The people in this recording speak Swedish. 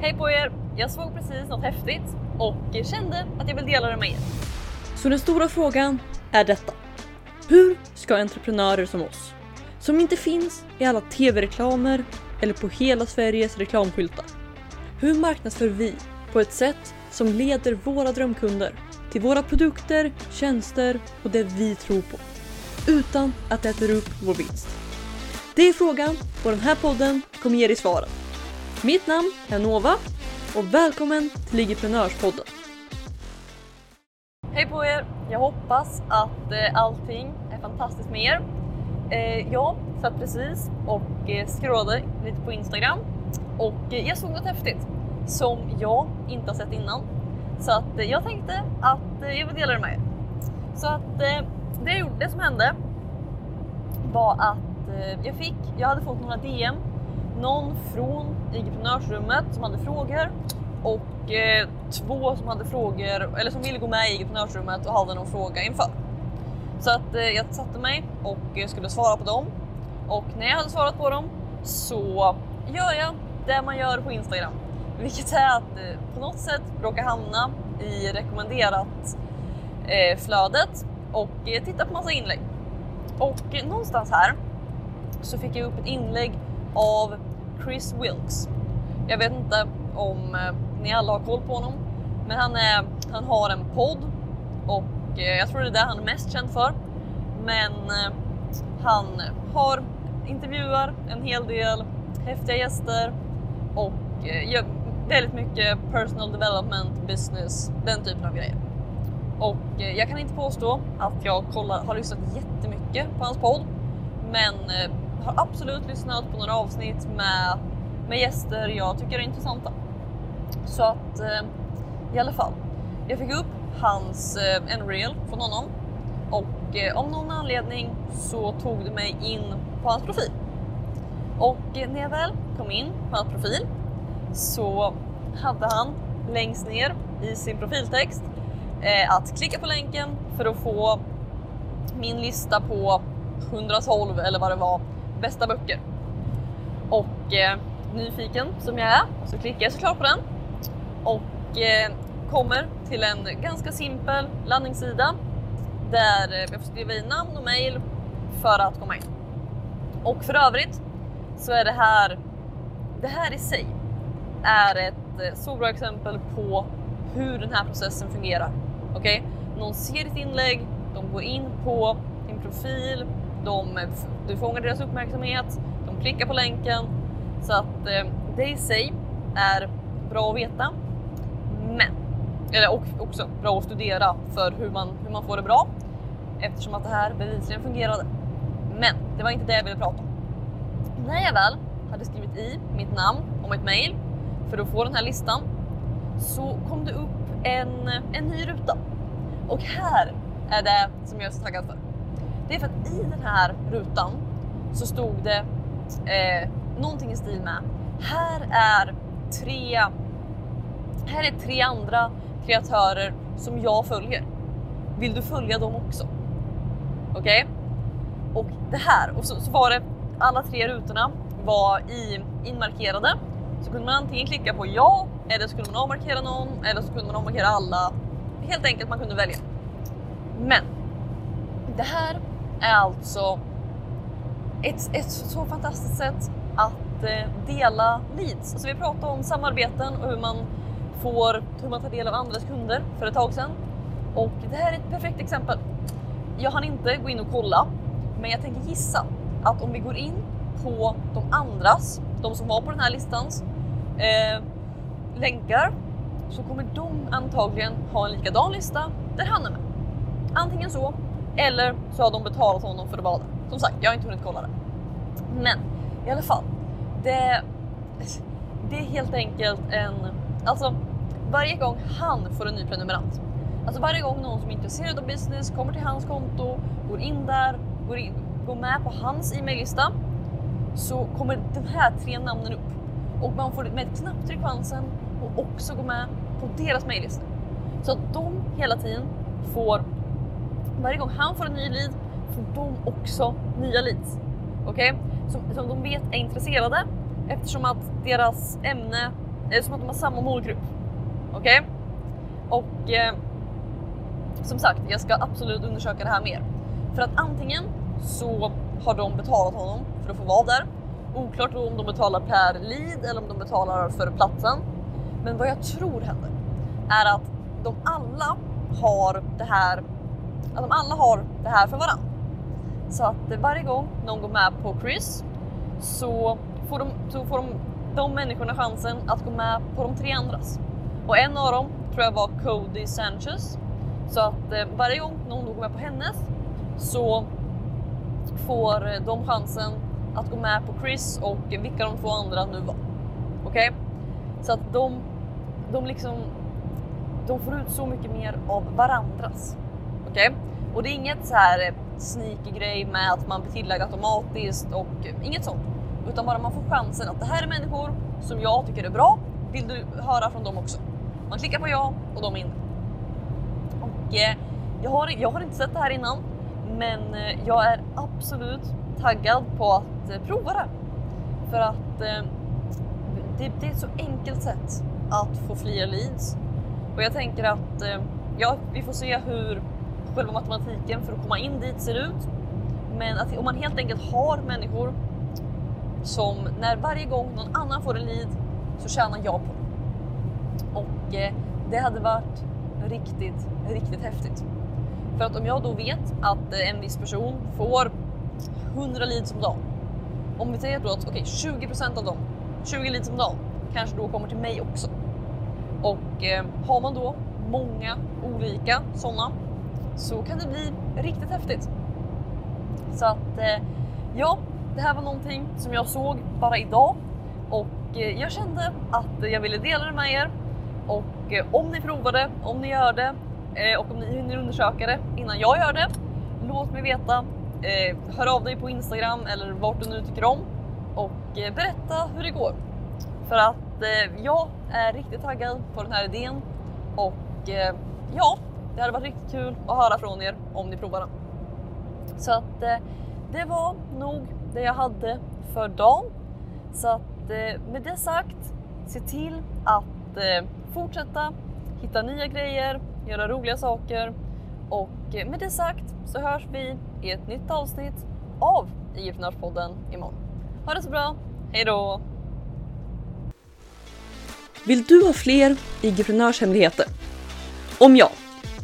Hej på er! Jag såg precis något häftigt och kände att jag vill dela det med er. Så den stora frågan är detta. Hur ska entreprenörer som oss, som inte finns i alla tv-reklamer eller på hela Sveriges reklamskyltar. Hur marknadsför vi på ett sätt som leder våra drömkunder till våra produkter, tjänster och det vi tror på. Utan att det äter upp vår vinst. Det är frågan och den här podden kommer ge dig svaren. Mitt namn är Nova och välkommen till Ligiprenörspodden. Hej på er! Jag hoppas att eh, allting är fantastiskt med er. Eh, jag satt precis och eh, scrollade lite på Instagram och eh, jag såg något häftigt som jag inte har sett innan. Så att jag tänkte att jag vill dela det med er. Så att det, jag gjorde, det som hände var att jag fick, jag hade fått några DM, någon från entreprenörsrummet som hade frågor och eh, två som hade frågor, eller som ville gå med i entreprenörsrummet och hade någon fråga inför. Så att eh, jag satte mig och eh, skulle svara på dem och när jag hade svarat på dem så gör jag det man gör på Instagram. Vilket är att eh, på något sätt råka hamna i rekommenderat eh, flödet och eh, titta på massa inlägg. Och eh, någonstans här så fick jag upp ett inlägg av Chris Wilkes. Jag vet inte om eh, ni alla har koll på honom, men han, är, han har en podd och eh, jag tror det är det han är mest känd för. Men eh, han har intervjuar en hel del häftiga gäster och gör väldigt mycket personal development, business, den typen av grejer. Och jag kan inte påstå att jag kollar, har lyssnat jättemycket på hans podd, men har absolut lyssnat på några avsnitt med, med gäster jag tycker är intressanta. Så att eh, i alla fall, jag fick upp hans eh, en reel från honom och eh, om någon anledning så tog det mig in på hans profil. Och eh, när jag väl kom in på hans profil så hade han längst ner i sin profiltext eh, att klicka på länken för att få min lista på 112 eller vad det var bästa böcker. Och eh, nyfiken som jag är så klickar jag såklart på den och eh, kommer till en ganska simpel landningssida där eh, jag får skriva i namn och mail för att komma in. Och för övrigt så är det här, det här i sig är ett eh, så bra exempel på hur den här processen fungerar. Okej? Okay? Någon ser ditt inlägg, de går in på din profil, de, du fångar deras uppmärksamhet, de klickar på länken. Så att eh, det i sig är bra att veta. Men, eller och också bra att studera för hur man, hur man får det bra eftersom att det här bevisligen fungerade. Men det var inte det jag ville prata om. När jag väl hade skrivit i mitt namn och mitt mail för att få den här listan så kom det upp en, en ny ruta. Och här är det som jag är så taggad för. Det är för att i den här rutan så stod det eh, någonting i stil med här är tre här är tre andra kreatörer som jag följer. Vill du följa dem också? Okej? Okay? Och det här, och så, så var det alla tre rutorna var i, inmarkerade. Så kunde man antingen klicka på ja eller så kunde man avmarkera någon eller så kunde man avmarkera alla. Helt enkelt man kunde välja. Men det här är alltså ett, ett så fantastiskt sätt att eh, dela leads. Alltså vi pratar om samarbeten och hur man får, hur man tar del av andras kunder för ett tag sedan. Och det här är ett perfekt exempel. Jag hann inte gå in och kolla, men jag tänker gissa att om vi går in på de andras, de som var på den här listans eh, länkar så kommer de antagligen ha en likadan lista där han är med. Antingen så, eller så har de betalat honom för att vara där. Som sagt, jag har inte hunnit kolla det. Men i alla fall, det, det är helt enkelt en... Alltså, varje gång han får en ny prenumerant, alltså varje gång någon som är intresserad av business kommer till hans konto, går in där, går, in, går med på hans e-maillista, så kommer de här tre namnen upp och man får med ett knapptryck chansen och också gå med på deras mejllista. Så att de hela tiden får, varje gång han får en ny lead, får de också nya leads. Okej? Okay? Som, som de vet är intresserade eftersom att deras ämne eh, som att de har samma målgrupp. Okej? Och eh, som sagt, jag ska absolut undersöka det här mer. För att antingen så har de betalat honom för att få vara där. Oklart då om de betalar per lead eller om de betalar för platsen. Men vad jag tror händer är att de alla har det här, att de alla har det här för varandra. Så att eh, varje gång någon går med på Chris så får de, så får de, de människorna chansen att gå med på de tre andras. Och en av dem tror jag var Cody Sanchez. Så att eh, varje gång någon går med på hennes så får eh, de chansen att gå med på Chris och vilka de två andra nu var. Okej? Okay? Så att de, de liksom, de får ut så mycket mer av varandras. Okej? Okay? Och det är inget så här eh, sneaky grej med att man blir tillagd automatiskt och inget sånt. Utan bara man får chansen att det här är människor som jag tycker är bra. Vill du höra från dem också? Man klickar på ja och de är inne. Och eh, jag, har, jag har inte sett det här innan, men eh, jag är absolut taggad på att eh, prova det. För att eh, det, det, är ett så enkelt sätt att få fler leads. Och jag tänker att eh, ja, vi får se hur själva matematiken för att komma in dit ser ut. Men att om man helt enkelt har människor som när varje gång någon annan får en lead så tjänar jag på det. Och eh, det hade varit riktigt, riktigt häftigt. För att om jag då vet att eh, en viss person får 100 leads om dagen. Om vi säger då att okay, 20% av dem, 20 leads om dagen, kanske då kommer till mig också. Och eh, har man då många olika sådana så kan det bli riktigt häftigt. Så att eh, ja, det här var någonting som jag såg bara idag och eh, jag kände att jag ville dela det med er. Och eh, om ni provar det, om ni gör det och om ni hinner undersöka det innan jag gör det, låt mig veta. Hör av dig på Instagram eller vart du nu tycker om och berätta hur det går. För att jag är riktigt taggad på den här idén och ja, det hade varit riktigt kul att höra från er om ni provar den. Så att eh, det var nog det jag hade för dagen. Så att eh, med det sagt, se till att eh, fortsätta hitta nya grejer, göra roliga saker och eh, med det sagt så hörs vi i ett nytt avsnitt av IF-podden imorgon. Ha det så bra, hejdå! Vill du ha fler IG-prenörshemligheter? Om ja,